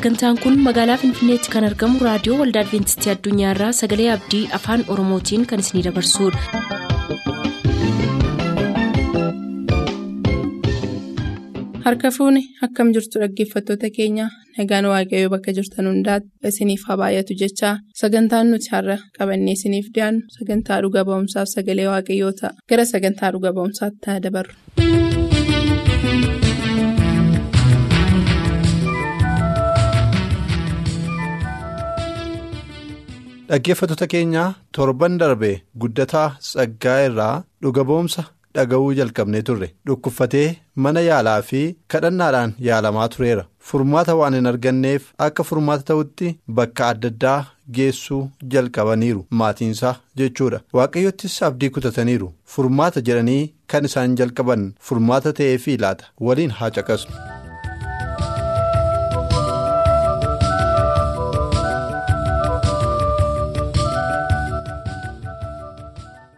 sagantaan kun magaalaa finfinneetti kan argamu raadiyoo waldaa adventistii addunyaarraa sagalee abdii afaan oromootiin kan isinidabarsudha. harka fuuni akkam jirtu dhaggeeffattoota keenya nagaan waaqayyoo bakka jirtan hundaati isiniif haa baay'atu jechaa sagantaan nuti har'a qabannee isiniif dhiyaannu sagantaa dhuga ba'umsaaf sagalee waaqayyoo ta'a gara sagantaa dhuga ba'umsaatti dabarru. Dhaggeeffattoota keenya torban darbe guddataa tsaggaa irraa dhuga ba'umsa dhaga'uu jalqabnee turre. Dhukkubfatee mana yaalaa fi kadhannaadhaan yaalamaa tureera. Furmaata waan hin arganneef akka furmaata ta'utti bakka adda addaa geessuu jalqabaniiru. Maatiinsaa jechuudha. Waaqayyottis abdii kutataniiru. Furmaata jedhanii kan isaan jalqaban furmaata ta'eefii laata? Waliin haa caqasnu.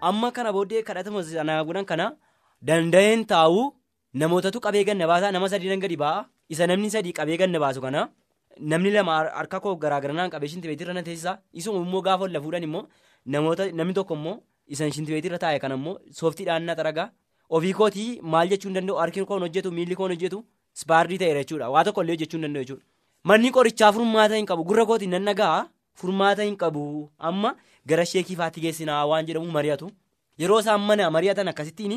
Amma kana booddee kadhatama sanaa godhan kana danda'een taa'uu namootatu qabee ganna baasaa nama sadii gadi ba'a isa namni sadii qabee ganna baasu kana namni lama harka koo garaagaraan qabee shintibeetirra na teessisa. Isuma immoo gaafa ol fuudhan immoo namoota namni tokko immoo isa shintibeetirra taa'e kana immoo sooftiidhaan na xaragaa ofii kootii maal jechuu hin danda'u? Harki koon hojjetu miilli koon hojjetu ispaardii ta'eera jechuudha. Waa tokko illee hojjechuu hin danda'u jechuudha. Manni qorichaa furmaata hin qabu. Gurra kootiin nan nagaa furmaata hin qabu. Amma gara sheekii faatti geessinaa waan jedhamu mari'atu. Yeroo isaan mana mari'atan akkasittiin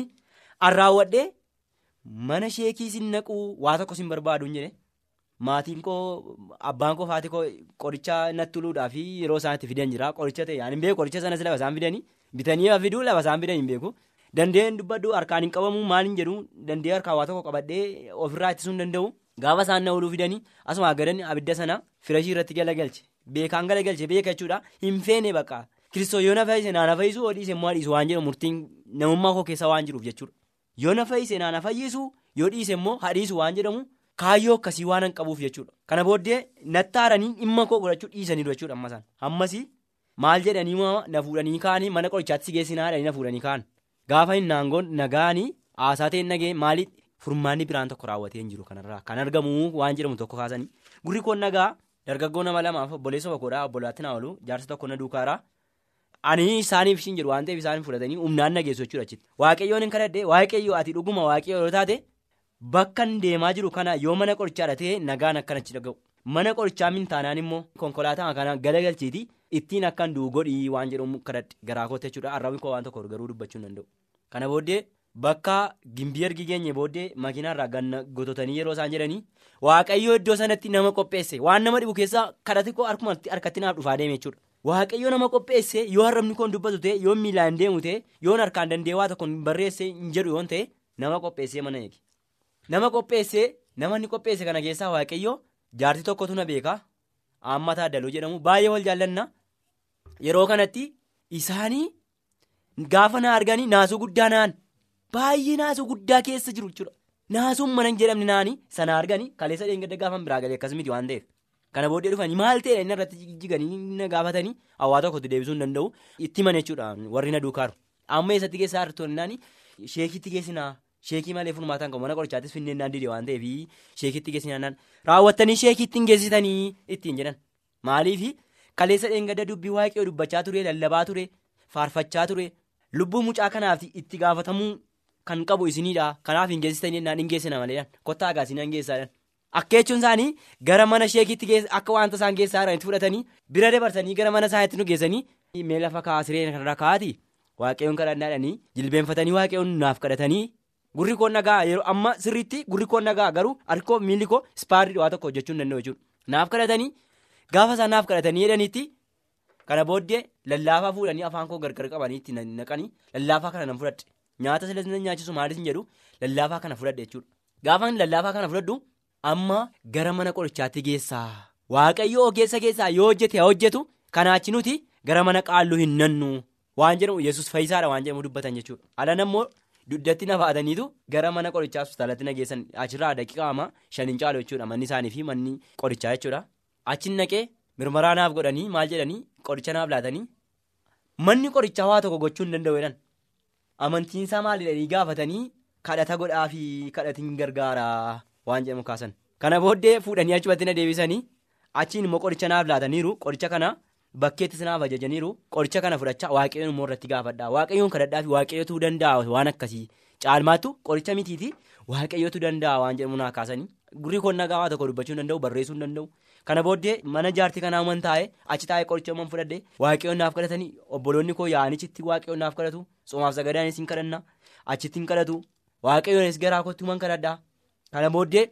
arraawwadhee mana sheekii sin naquu waa tokko sin barbaadu jedhe. Maatiin koo abbaan koo faati koo qoricha natti tuluudhaa fi yeroo isaan itti fidan jira qoricha ta'e hin beeku qoricha sanas lafa isaan fidanii. Bitanii fiduu lafa isaan fidan hin beeku. Dandeen dubbadhu harkaan hin qabamu maal hin jedhu. Dandee harkaan waa tokko qabadhee ofirraa ittisuu hin danda'u. Gaafa isaan na ooluu fidanii asuma gadan abidda sana firashii irratti galagalche beekaan galagalche beeka jechuudha hin feene bakka. Kiristoo yoo na fayyise naana fayyisu yoo dhiise immoo dhiisu waan jedhu murtiin namummaa koo keessa waan jiruuf jechuudha. Yoo na fayyise naana fayyisu yoo dhiise immoo hadhiisu waan jedhamu kaayyoo akkasii waan qabuuf jechuudha. Kana booddee nattaaranii dhimma koo godhachuu dhiisaniiru jechuudha ammasaan. Ammasii maal jedhanii na fuudhanii kaanii mana qorichaatti si geessinaa jedhanii na fuudhanii kaan. Gaafa hin naangoon nagaanii haasaa ta'e nagee maaliif furmaanni biraan tokko raawwatee hin jiru kanarraa kan argamu waan jedhamu tokko kaasanii gurri koon nagaa dargaggoo nama lamaaf obboleessa tokkodhaa obbolaatti na oolu jaarsa tokko na duukaaraa. Ani isaaniif ishiin jedhu waan ta'eef isaan fudhatanii humnaan nageessu jechuudha achitti. Waaqayyoon hin kadhadhee waaqayyoo ati dhuguma waaqayyoo yoo taate bakka deemaa jiru kana yoo mana qorichaadha ta'e nagaan akkan achi dhaga'u. Mana qorichaa min taanaan immoo konkolaataa kana galagalchiiti ittiin akkan du'u godhii waan jedhamu kadhadhe garaa kootti jechuudha. Koo waan tokko garuu dubbachuu hin danda'u. Kana booddee bakka gimbii ergi geenye booddee makiinaarraa ganna gototanii yeroo isaan jedhanii waaqayyoo iddoo sanatti nama qopheesse waan nama dhibu keessaa kadhati koo harkatti naaf dhufaa deeme jechuudha. Waaqayyo nama qopheesse yoo harrabni koon dubbatu ta'e yoo miilaan deemu ta'e yoo harkaan danda'e waa tokko barreesse hin jedhu yoon ta'e nama qopheessee mana eegi. Nama qopheessee nama inni qopheesse kana keessaa waaqayyo jaartii tokkotu na beeka amma taaddaluu jedhamu baay'ee wal jaallanna yeroo kanatti isaanii gaafa na arganii naasuu guddaa naan baay'ee naasuu guddaa keessa jiru jechuudha. Naasuun mana hin jedhamne naanii sana arganii kaleessa dheengadda gaafa biraa galee akkasumatti miti waan ta'eef. Kana booddee dhufanii maal ta'e? Inni irratti jiganii na gaafatanii hawaa tokkotti deebisuu hin danda'u. Itti mana jechuudha. Warri na duukaaru. Amma eessatti keessaa hartoonni sheekitti geessinaa sheekii malee furmaataan qabu. Mana qorichaattis finneen naan didee waan ta'eef. Sheekitti geessinaa naan. Raawwattanii sheekitti hin geessitanii ittiin jedhan. Maaliif? Kaleessa dheengadda dubbii waaqayyoo dubbachaa ture lallabaa ture faarfachaa ture lubbuu mucaa kanaaf itti gaafatamuu kan qabu isinidha kanaaf hin geessitanii naan hin geessina malee kottaa agaasinaa hin geessaadhaan. Akka jechuun isaanii gara mana sheekitti akka wanta isaan keessaa jiranitti fudhatanii bira dabarsanii gara mana isaaniitti nu geessanii mee lafa kaasiree kanarra kaa'ati waaqayyoon kadhannaadhanii jilbeenfatanii waaqayyoon naaf kadhatanii gurri koon nagaa yeroo amma sirriitti gurri koon nagaa garuu harki koo miilli koo ispaardii waa tokko hojjechuu hin danda'u jechuudha. Naaf kadhatanii gaafa isaan naaf kadhatanii jedhaniitti kana booddee lallaafaa fuudhanii afaan koo gargar qabanii itti naqanii lallaafaa kana nan fudhadhe nyaata silas nyaachisu maalis hin jedhu lallaafaa kana fudhadhe jechuudha. Gaafa lallaafaa kana fudhadhu. Amma gara mana qorichaatti geessaa waaqayyo ogeessa keessaa yoo hojjete haa hojjetu kanaachi nuti gara mana qaalluu hin nannu waan jedhamu yesus fayyisaadha waan jedhamu dubbatan jechuudha. Alan ammoo duddatti na baataniitu gara mana qorichaa hospitaalatti na geessan achirraa daqiiqaa ama shaniin caalu jechuudha manni isaanii fi manni qorichaa jechuudha. Achiin naqee mirmaraa naaf godhanii maal jedhanii qoricha naaf laatanii manni qorichaa waa tokko gochuu hin danda'u jedhan amantiinsaa maalidhanii gaafatanii kadhata godhaa fi kadhatiin gargaara. waan jedhamu kaasan. Kana booddee fuudhanii achumatti na deebisanii achiin immoo qoricha naaf laataniiru. Qoricha kana bakkeettis naaf ajajaniiru. Qoricha kana fudhachaa waaqayyoon immoo irratti gaafadhaa. Waaqayyoon kadhadhaa fi waaqayyootu danda'a. Waan akkasii caalmaattu qoricha mitiiti. Waaqayyootu danda'a waan jedhamu naa kaasanii gurri koon nagaa tokko dubbachuu danda'u barreessuu danda'u. Kana booddee mana jaartii kanaa man taa'e achi taa'ee qoricha man fudhadhe waaqayyoon naaf kadhatanii obboloonni koo yaa'anichitti waaqayyoon naaf kadhatu soomaaf sagadaanis hin kadhanna. Achitti hin kadhatu waaqayyoonis garaa kootti man kadhadhaa kana booddee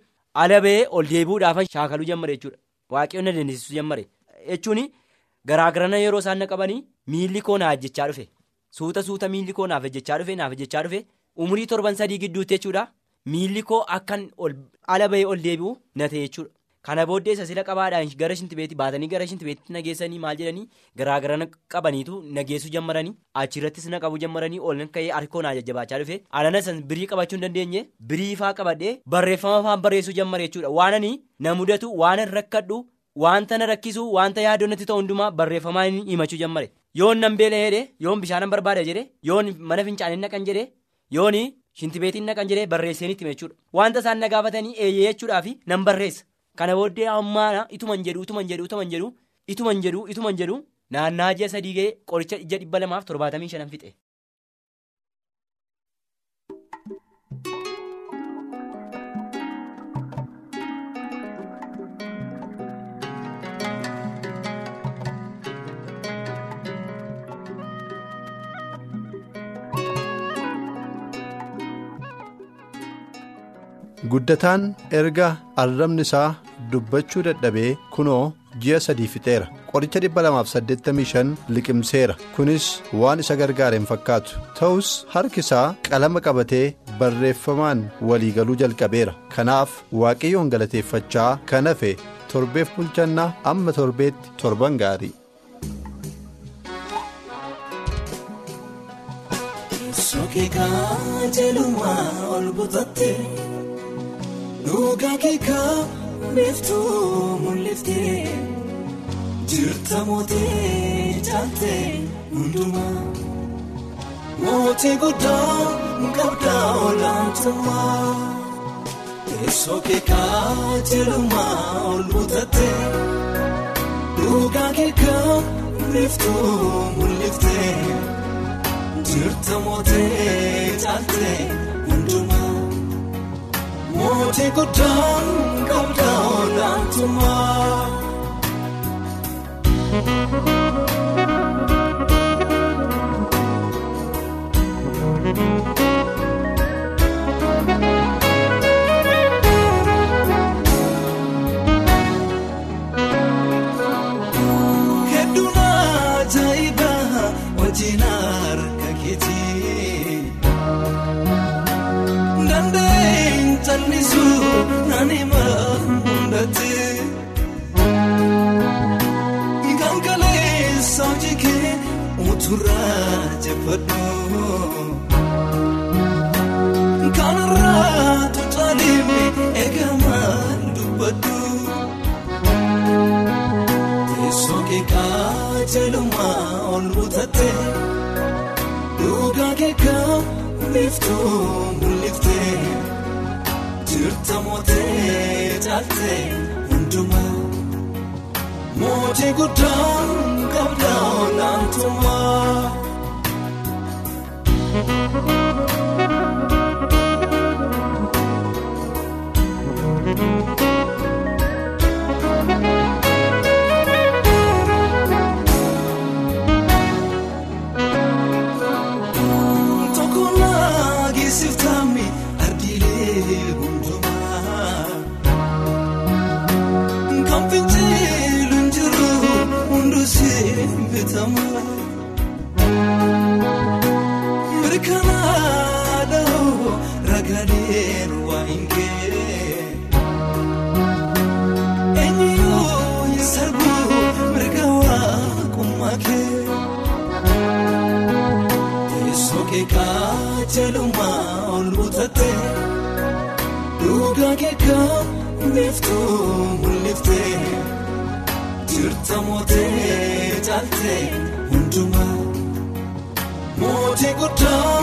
ala ba'ee ol deebi'uudhaaf shaakaluu jammare jechuudha. Waaqayyoon na dandeessisuu jammare. Jechuun garaagarana yeroo isaan na qabanii miilli koo naaf jechaa dhufe. Suuta suuta miilli koo naaf jechaa dhufe naaf jechaa dhufe. Umurii torban sadii gidduutti jechuudha miilli koo akkan ala ba'ee ol deebi'u na ta'e jechuudha. kana booddee isa sila qabaadhaan gara shintibeetti baatanii gara shintibeetti nageessanii maal jedhanii garaagarana qabaniitu nageessuu jammaranii achirrattis na qabu jammaranii ol ka'ee harkoo naa jajjabaachaa dhufe alana san birii qabachuu hin dandeenye birii faa qabadhee barreeffama faan barreessuu jammare jechuudha waanani na mudatu waan rakkadhu wanta na rakkisu wanta yaadonnatti ta'u hundumaa barreeffamaan himachuu jammare yoon nan beela jedhe yoon bishaanan barbaada jedhe yoon mana fincaanii naqan jedhe yoon shintibeetiin naqan jedhe barreessanitti jechuudha wanta isaan na gaafatanii eeyyee jechuudhaaf nan barreessa. kana booddee ammaana ituman jedhu ituman jedhu ituman jedhu ituman jedhu ituman jedhu naannaa ji'a sadii ga'ee qoricha ija dhibba lamaaf torbaatamii shanan fixe. Guddataan erga arrabni isaa dubbachuu dadhabee kunoo ji'a sadii fixeera. Qoricha 285 liqimseera. Kunis waan isa gargaare hin fakkaatu. Ta'us harki isaa qalama qabatee barreeffamaan waliigaluu jalqabeera. Kanaaf waaqayyoon galateeffachaa kan hafe torbeef bulchannaa amma torbeetti torban gaarii. Dhugaa keekaa biiftuu mul'iftee jirta mootee jaaltee hundumaa mootii guddaa qabdaa olaantummaa teessoo keekaa jirumaa ol butattee dhugaa keekaa biiftuu mul'iftee jirta mootee jaaltee. Mootii guddaa qabdaa olaantummaa. Olaantummaa. Biiftuu mul'iftee jirta mootee caaltee hundumaa mootii guddaa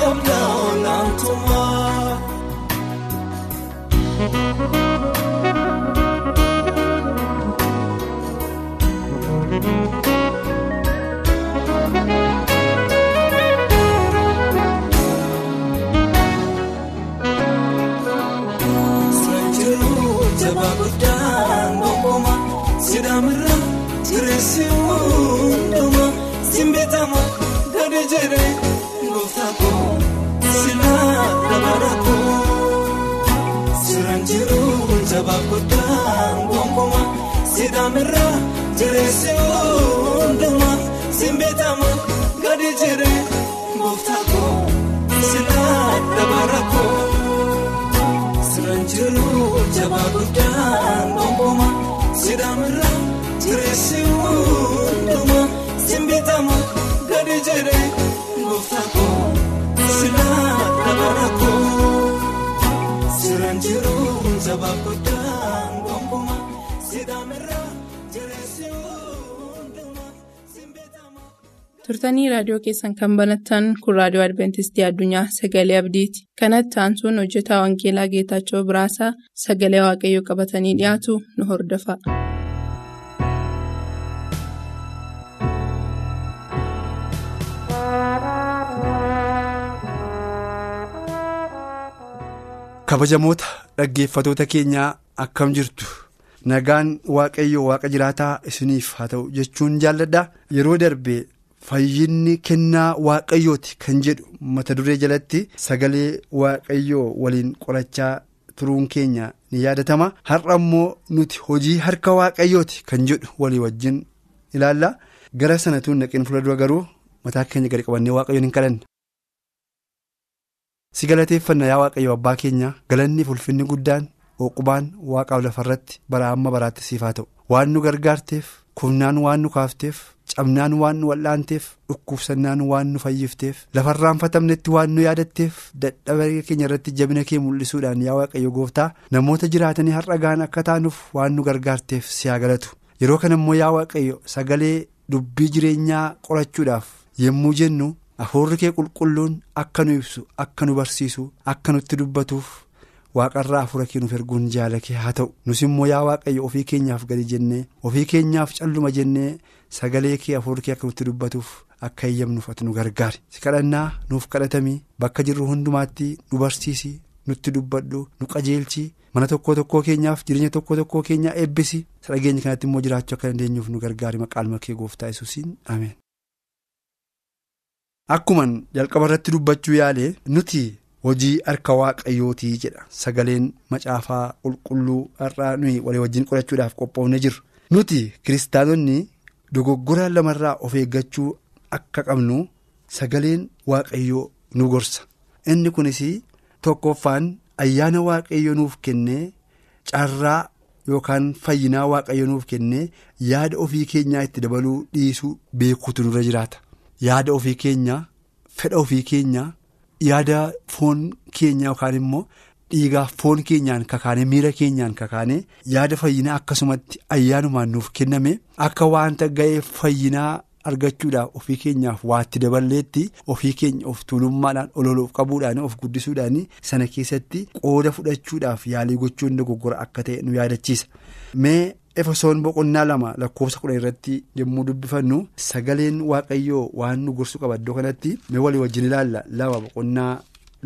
qabdaa olaantummaa. Sidaamirraa jireessi hundumaa simbitamu gadi jedhee gooftaa koo silaa dabara koo siraan jiru jabaa guddaa gonkumaa sidaamirraa jireessi hundumaa simbitamu gadi jedhee gooftaa koo silaa dabara koo. Siraan jiru jabaa guddaa gonkumaa sidaamirraa jireessi hundumaa simbitamu gadi jedhee gooftaa koo silaa dabara koo. Siraan jiru jabaa guddaa turtanii raadiyoo keessan kan banattan kun raadiyoo adventistii addunyaa sagalee abdiiti. Kanatti aansuun hojjetaa wangeelaa geetaachoo biraasaa sagalee waaqayyoo qabatanii dhiyaatu nu hordofa. kabajamoota dhaggeeffatoota keenyaa akkam jirtu? Nagaan waaqayyo waaqa jiraataa isiniif haa ta'u jechuun jaalladha. Yeroo darbe fayyinni kennaa waaqayyooti kan jedhu mata duree jalatti sagalee waaqayyoo waliin qorachaa turuun keenya ni yaadatama. Har'a immoo nuti hojii harka waaqayyooti kan jedhu walii wajjin ilaalla. Gara sanatuun naqeen fuuldura garuu mataa keenya gadi qabannee waaqayyoon hin kadhanna. si galateeffanna yaa waaqayyo abbaa keenya galanni ulfinni guddaan oqubaan waaqaaf lafarratti bara amma baraatti siif haa ta'u. Waan nu gargaarteef kufnaan waan nu kaafteef cabnaan waan nu wal'aanteef dhukkubsannaan waan nu fayyifteef lafarraanfatamnetti waan nu yaadatteef dadhabee keenya irratti jabina kee mul'isuudhaan yaa waaqayyo gooftaa namoota jiraatanii har'a gaan akka taanuuf waan nu gargaarteef si galatu yeroo kana immoo yaa waaqayyo sagalee dubbii jireenyaa qorachuudhaaf yommuu jennu. Afuurri kee qulqulluun akka nu ibsu akka nu barsiisu akka nutti dubbatuuf waaqarraa afuura kee nuuf erguun jaala kee haa ta'u. Nus immoo yaa waaqayyo ofii keenyaaf gadi jennee ofii keenyaaf calluma jennee sagalee kee afuurri kee akka nutti dubbatuuf akka eeyyamnuuf ati nu gargaari. Si kadhannaa nuuf kadhatamii bakka jirru hundumaatti nu barsiisi nutti dubbadhu nu qajeelchi mana tokko tokkoo keenyaaf jireenya tokko tokkoo keenyaa eebbisi. Dhageenya kanatti immoo jiraachuu akka dandeenyuuf nu gargaari. Maqaan kee gooftaa yesuusiin. Ameen. Akkuman jalqaba irratti dubbachuu yaale nuti hojii harka waaqayyootii jedha. Sagaleen macaafaa qulqulluu har'aa nuyi walii wajjin qorachuudhaaf qophoofne jirru nuti kiristaanonni dogoggora lamarraa of eeggachuu akka qabnu sagaleen waaqayyoo nu gorsa. Inni kunis tokkoffaan ayyaana waaqayyo nuuf kennee carraa yookaan fayyinaa waaqayyo nuuf kennee yaada ofii keenyaa itti dabaluu dhiisuu beekuutu nurra jiraata. Yaada ofii keenyaa fedha ofii keenyaa yaada foon keenyaa yookaan immoo dhiigaa foon keenyaan kakaane miira keenyaan kakaane yaada fayyinaa akkasumatti ayyaanumaan nuuf kenname. Akka wanta ga'ee fayyinaa argachuudhaaf ofii keenyaaf waatti daballeetti ofii keenya of tuulummaadhaan ololuuf qabuudhaan of guddisuudhaan sana keessatti qooda fudhachuudhaaf yaalii gochuun dogoggora akka ta'e nu yaadachiisa mee. efesoon boqonnaa lama lakkoofsa kudha irratti yommuu dubbifannu sagaleen waaqayyoo waan nu gorsu qaba iddoo kanatti mee walii wajjin ilaalla. Lama boqonnaa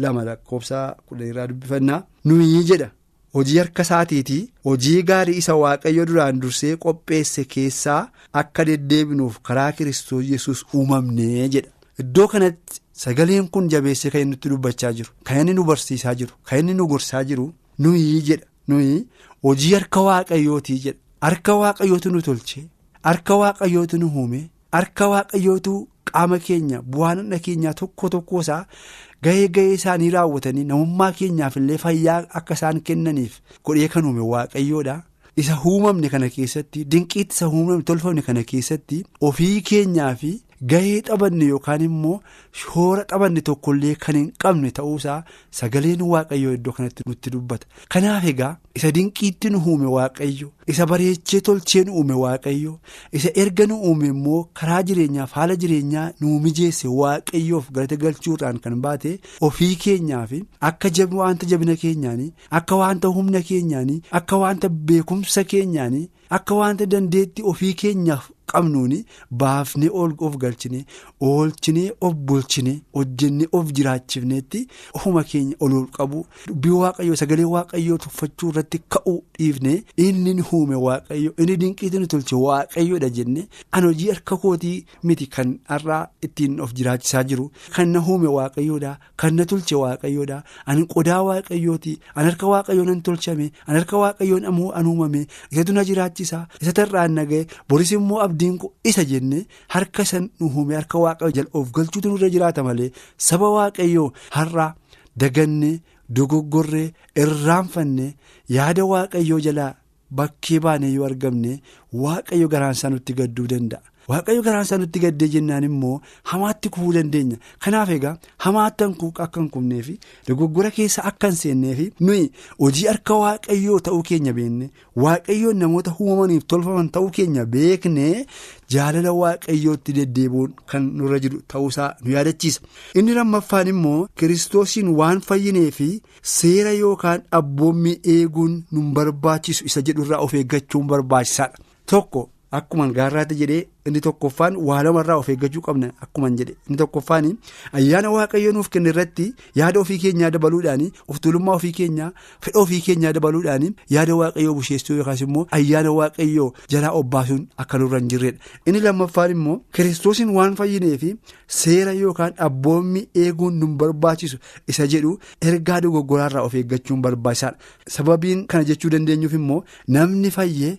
lama lakkoofsa kudha irraa dubbifannaa nuyi jedha hojii harka isaatiitii hojii gaarii isa waaqayyo duraan dursee qopheesse keessaa akka deddeebinuuf karaa kiristoos yesus uumamnee jedha. Iddoo kanatti sagaleen kun jabeessee kan inni nutti dubbachaa jiru kan inni nu barsiisaa jiru kan inni nu gorsaa jiru nuyi jedha. Nuyi hojii harka waaqayyootii jedha. Harka waaqayyootu nu tolche harka waaqayyootu nu uume harka waaqayyootu qaama keenya bu'aan hunda keenyaa tokko tokko isaa gahee gahee isaanii raawwatanii namummaa keenyaaf illee fayyaa akka isaan kennaniif godhee kan uume waaqayyoodha. Isa uumamne kana keessatti dinqiitti isa uumamne tolfamne kana keessatti ofii keenyaa fi gahee xabanne yookaan immoo shoora xabanne tokkollee kan hin qabne ta'uusaa sagaleen waaqayyoo iddoo kanatti nutti dubbata. Kanaaf egaa isa dinqiitti nu uume waaqayyo isa bareechee tolchee nu uume waaqayyo isa erga nu uume immoo karaa jireenyaaf haala jireenyaa nu mijeesse waaqayyoof galata galchuudhaan kan baate ofii keenyaaf akka wanta jabina keenyaanii akka wanta humna keenyaanii akka wanta beekumsa keenyaanii akka wanta dandeetti ofii keenyaaf qabnuuni baafnee of galchine oolchinee of bulchine hojjennee of jiraachifneetti ofuma keenya ol qabu. Dubbii waaqayyoo sagalee waaqayyoo tuffachuu irratti ka'uu dhiifne inni ni uume waaqayyo inni dinqiitti nu tolche waaqayyoodha jenne an hojii harka kootii miti kan har'aa ittiin of jiraachisaa jiru kan na uume waaqayyoodha kan na tolche waaqayyoodha ani qodaa waaqayyooti an harka waaqayyoon an tolchame an harka waaqayyoon ammoo an uumame isatu na jiraachisa isa tarraan naga'e boris immoo abdiin isa jenne harka san nu uume harka waaqayyoo jala of galchuutu nurra jiraata malee saba waaqayyoo har'a daganne dogoggorree irraanfanne yaada waaqayyoo jalaa bakkee baanee yoo argamne waaqayyo garaansaa nutti gadduu danda'a. Waaqayyo garaansaa nutti gaddee jennaan immoo hamaatti kufuu dandeenya kanaaf egaa hamaatti akka hin kufnee fi dogoggora keessa akka hin seennee fi nuyi hojii harka waaqayyoo ta'uu keenya beekne waaqayyoon namoota uumamaniif tolfaman ta'uu keenya beekne jaalala waaqayyootti deddeebi'uun kan nurra jiru ta'uusaa nu yaadachiisa inni lammaffaan immoo kiristoosiin waan fayyinee fi seera yookaan abboommii eeguun nu barbaachisu isa jedhurraa of eeggachuun barbaachisaadha tokko. Akkuma gaarraatti jedhee inni tokkoffaan waa lamarraa of eeggachuu qabna akkuman jedhe inni tokkoffaan ayyaana waaqayyoo nuuf kenne irratti yaada ofii keenyaa dabaluudhaan of tuulummaa ofii keenyaa fedha ofii keenyaa dabaluudhaan yaada waaqayyoo busheessuu yookaas immoo ayyaana waaqayyoo jalaa obbaasuun akka nurra hin jirredha inni lammaffaan immoo kiristoosiin waan fayyinee fi seera yookaan abboommii eeguun nu barbaachisu isa jedhu ergaa dogoggoraarraa of eeggachuun barbaachisaadha sababiin kana jechuu dandeenyuuf immoo namni fayyee.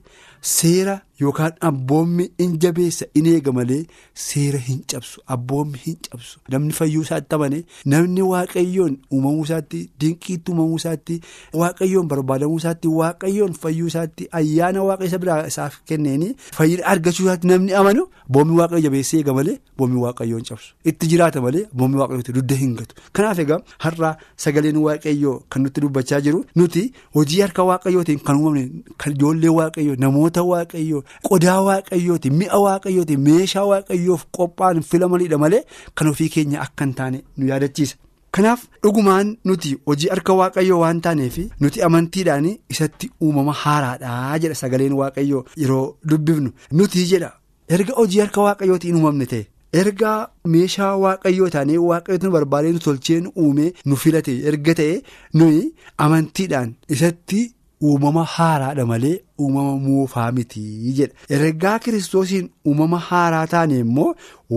Seera yookaan abboommi in jabeessa in eega malee seera hin cabsu abboommi hin cabsu namni fayyuu isaatti amane namni waaqayyoon uumamuu isaatti dinqiitti uumamuu isaatti waaqayyoon barbaadamuu isaatti waaqayyoon fayyuu isaatti ayyaana waaqa biraa isaaf kenneeni fayyina argachuu isaatti namni amanu abboommi waaqayyo jabeessa eega malee abboommi waaqayyoon cabsu itti jiraata malee abboommi waaqayyooti dudda hin gatu kanaaf egaa har'aa sagaleen waaqayyoo kan nutti dubbachaa jiru nuti hojii harka waaqayyootiin kan uumamne kan ijoollee waaqayyoo namoota. waaqayyoo qodaa waaqayyooti mi'a waaqayyooti meeshaa waaqayyoof qophaa'an filamanidha malee kan ofii keenya akka hin taane nu yaadachiisa. kanaaf dhugumaan nuti hojii harka waaqayyoo waan taaneef nuti amantiidhaan isatti uumama haaraadhaa jedha sagaleen waaqayyoo yeroo dubbifnu nuti jedha erga hojii harka waaqayyootiin uumamne ta'e. erga meeshaa waaqayyoo taanee waaqayyoota nu barbaadee nu tolchee nu uumee nu filate erga ta'e nuyi amantiidhaan isatti. Uumama haaraadha malee uumama moofaa miti jedha ergaa kiristoosiin uumama haaraa taane immoo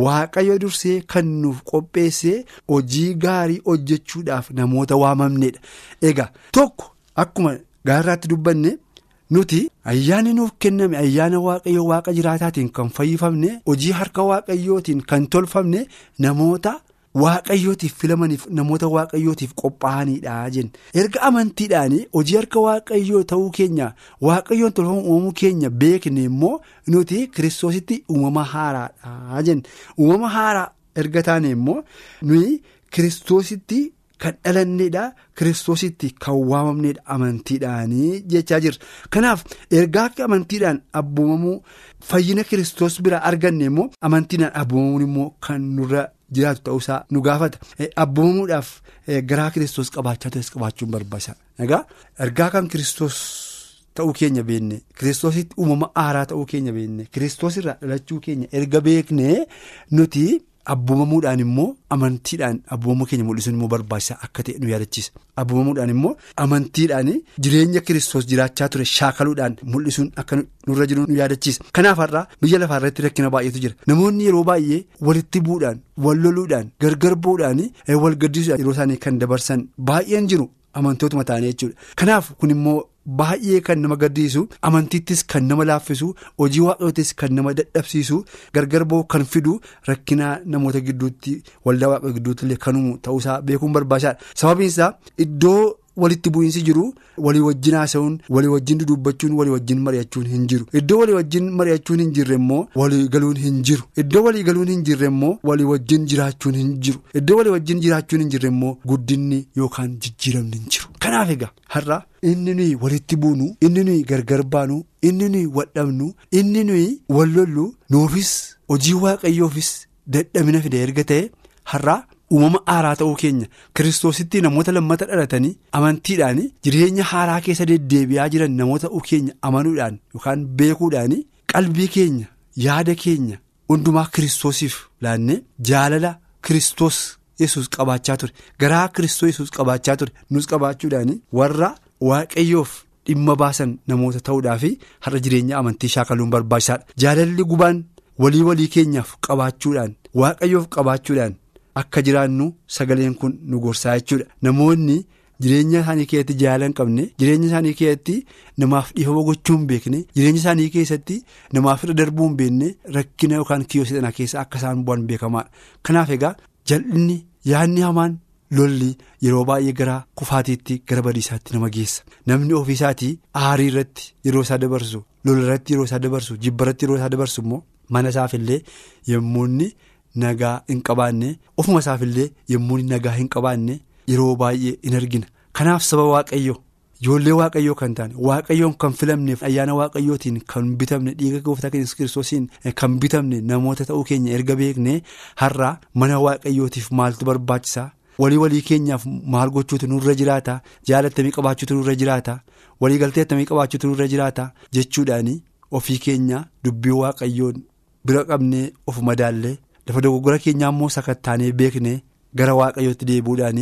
waaqayyo dursee kan nuuf qopheessee hojii gaarii hojjechuudhaaf namoota waamamnedha egaa tokko akkuma gaarraatti dubbanne nuti ayyaanni nuuf kenname ayyaana waaqayyo waaqa jiraataatiin kan fayyifamne hojii harka waaqayyootiin kan tolfamne namoota. Waaqayyootiif filamaniif namoota waaqayyootiif qophaa'anidha jenna erga amantiidhaan hojii harka waaqayyoo ta'uu keenya waaqayyoon tolfamu uumamuu keenya beekne immoo nuti kiristoositti uumama haaraadha jenna uumama haaraa erga taane immoo nuyi kiristoositti kan dhalannedha kiristoositti kan waamamnedha amantiidhaanii jechaa jirra kanaaf ergaa amantiidhaan abboomamuu fayyina kiristoos biraa arganne immoo amantiidhaan abboomamuun immoo kan nurra. Jiraatu ta'uusaa nu gaafata abboomamuudhaaf garaa kiristoos qabaachaa ta'es qabaachuun barbaachisaadha egaa ergaa kan kiristoos ta'uu keenya beekne kiristoositti uumama haaraa ta'uu keenya beekne kiristoosirraa dhalachuu keenya erga beekne nuti abboomamuudhaan immoo amantiidhaan abboomamuu keenya mul'isuun immoo barbaachisaa akka ta'e nu yaadachiisa. Abboomamuudhaan immoo amantiidhaan jireenya kiristoos jiraachaa ture shaakaluudhaan mul'isuun akka nurra jiru nu yaadachiisa. Kanaaf har'aa biyya lafaa irratti rakkina baay'eetu jira. Namoonni yeroo baay'ee walitti bu'uudhaan wal loluudhaan gargar bu'uudhaan wal gaddisuudhaan yeroo isaanii kan dabarsan baay'een jiru amantootuma ta'anii jechuudha. Kanaaf kun immoo. Baay'ee kan nama gaddiisu amantiittis kan nama laaffisu hojii waaqayyootis kan nama dadhabsiisu gargar ba'u kan fidu rakkinaa namoota gidduutti waldaa waaqayyoo gidduutti illee kan uumu ta'uusaa beekuun barbaachisaadha. Sababiin isaa iddoo walitti bu'iinsi jiru walii wajjin haasa'uun walii wajjin dudubbachuun walii wajjin mari'achuun hin jiru. Iddoo walii wajjin mari'achuun hin jirre immoo walii galuun hin jiru. Iddoo walii galuun hin jirre immoo walii wajjin jiraachuun hin jiru. Iddoo walii wajjin jiraachuun hin jirre immoo guddinni yookaan jijjiiramni hin jiru. Kanaaf egaa har'a. inni nuyi walitti buunu inni nuyi gargar baanu inni nuyi wadhabnu inni nuyi wallollu nuufis hojii waaqayyoofis dadhabina fide erga ta'e har'aa uumama haaraa ta'uu keenya kiristoositti namoota lammata dhalatanii amantiidhaan jireenya haaraa keessa deddeebi'aa jiran namoota ta'uu keenya amanuudhaan yookaan beekuudhaan qalbii keenya yaada keenya hundumaa kiristoosiif laannee jaalala kiristoos yesus qabaachaa ture. Garaa kiristoos yesus qabaachaa ture. Nus qabaachuudhaan warra waaqayyoof dhimma baasan namoota ta'uudhaa fi har'a jireenya amantii shaakaluun barbaachisaadha. Jaalalli gubaan walii walii keenyaaf qabaachuudhaan waaqayyoof qabaachuudhaan akka jiraannu sagaleen kun nu gorsaa jechuudha namoonni. jireenya isaanii keessatti jaalala hin qabne jireenya isaanii keessatti namaaf dhiifama gochuu hin beekne jireenya isaanii keessatti namaaf irra darbuu hin beekne rakkina yookaan kiyyoo sana keessa akka isaan bu'an beekamaadha kanaaf egaa jal'inni yaadni hamaan lolli yeroo baay'ee gara kufaatiitti gara badiisaatti nama geessa namni ofiisaatii aarii irratti yeroo isaa dabarsu lola irratti yeroo isaa dabarsu jibba irratti yeroo isaa dabarsu immoo mana isaafillee yommuu nagaa hin qabaanne ofuma isaafillee yommuu nagaa hin qabaanne. Yeroo baay'ee in argina. Kanaaf saba waaqayyo ijoollee waaqayyoo kan taane waaqayyoon kan filamneef ayyaana waaqayyootiin kan bitamne dhiiga gooftaa keenya kiristoosiin kan bitamne namoota ta'uu keenya erga beekne har'a mana waaqayyootiif maaltu barbaachisaa walii walii keenyaaf maal gochuutu nurra jiraata? Jaalattamii qabaachuutu nurra jiraata? Waliigaltee attamii qabaachuutu nurra jiraata? Jechuudhaan ofii keenya dubbii waaqayyoon bira qabnee of madaallee lafa dogoggora keenyaa immoo sakattaanee beekne. gara waaqayyootti deebuudhaan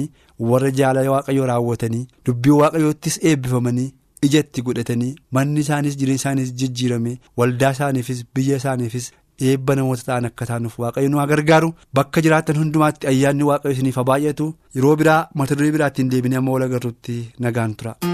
warra jaalala waaqayyoo raawwatanii dubbii waaqayyoottis eebbifamanii ijatti godhatanii manni isaanis jireenya isaanis jijjiirame waldaa isaaniifis biyya isaaniifis eebba namoota ta'an akka taanuuf waaqayyo nu gargaaru bakka jiraatan hundumaatti ayyaanni waaqayyo isiniif baay'atu yeroo biraa mata duree biraattiin deebinee amma wal agarruutti nagaan tura.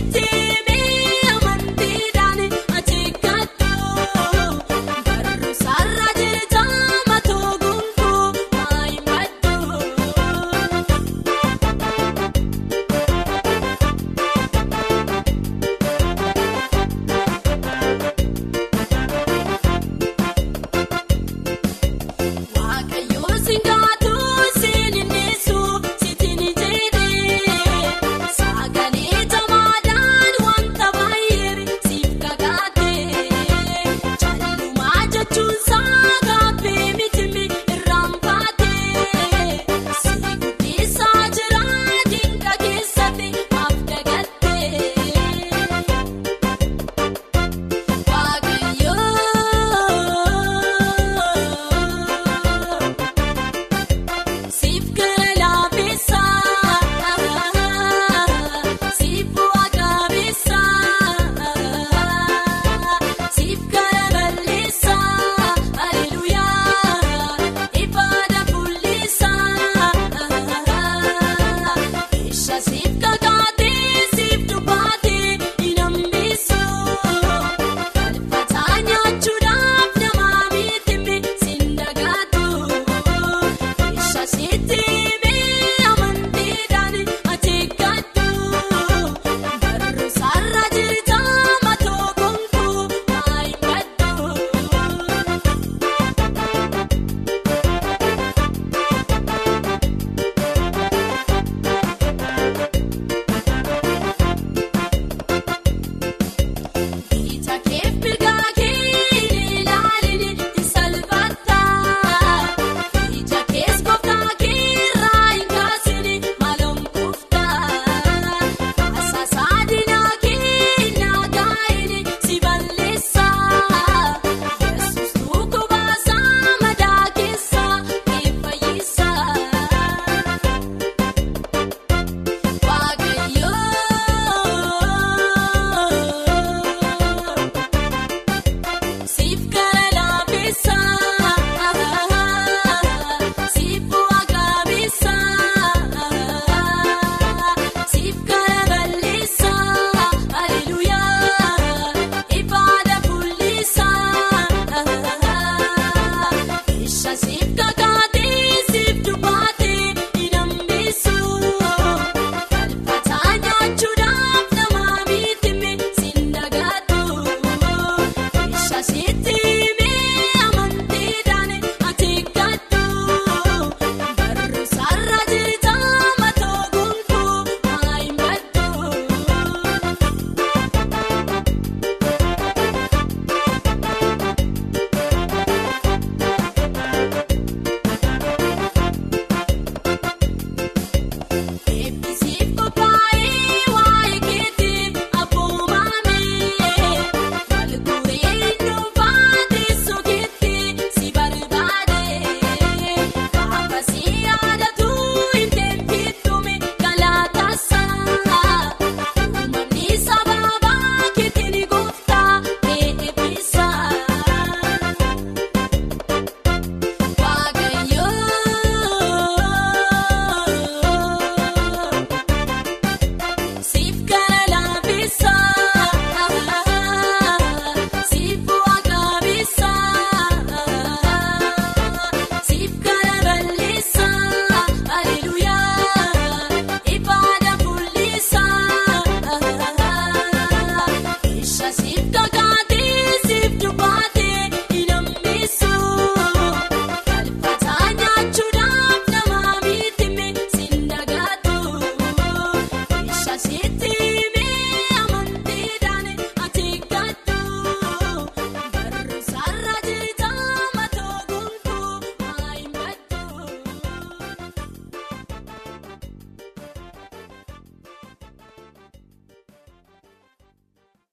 can take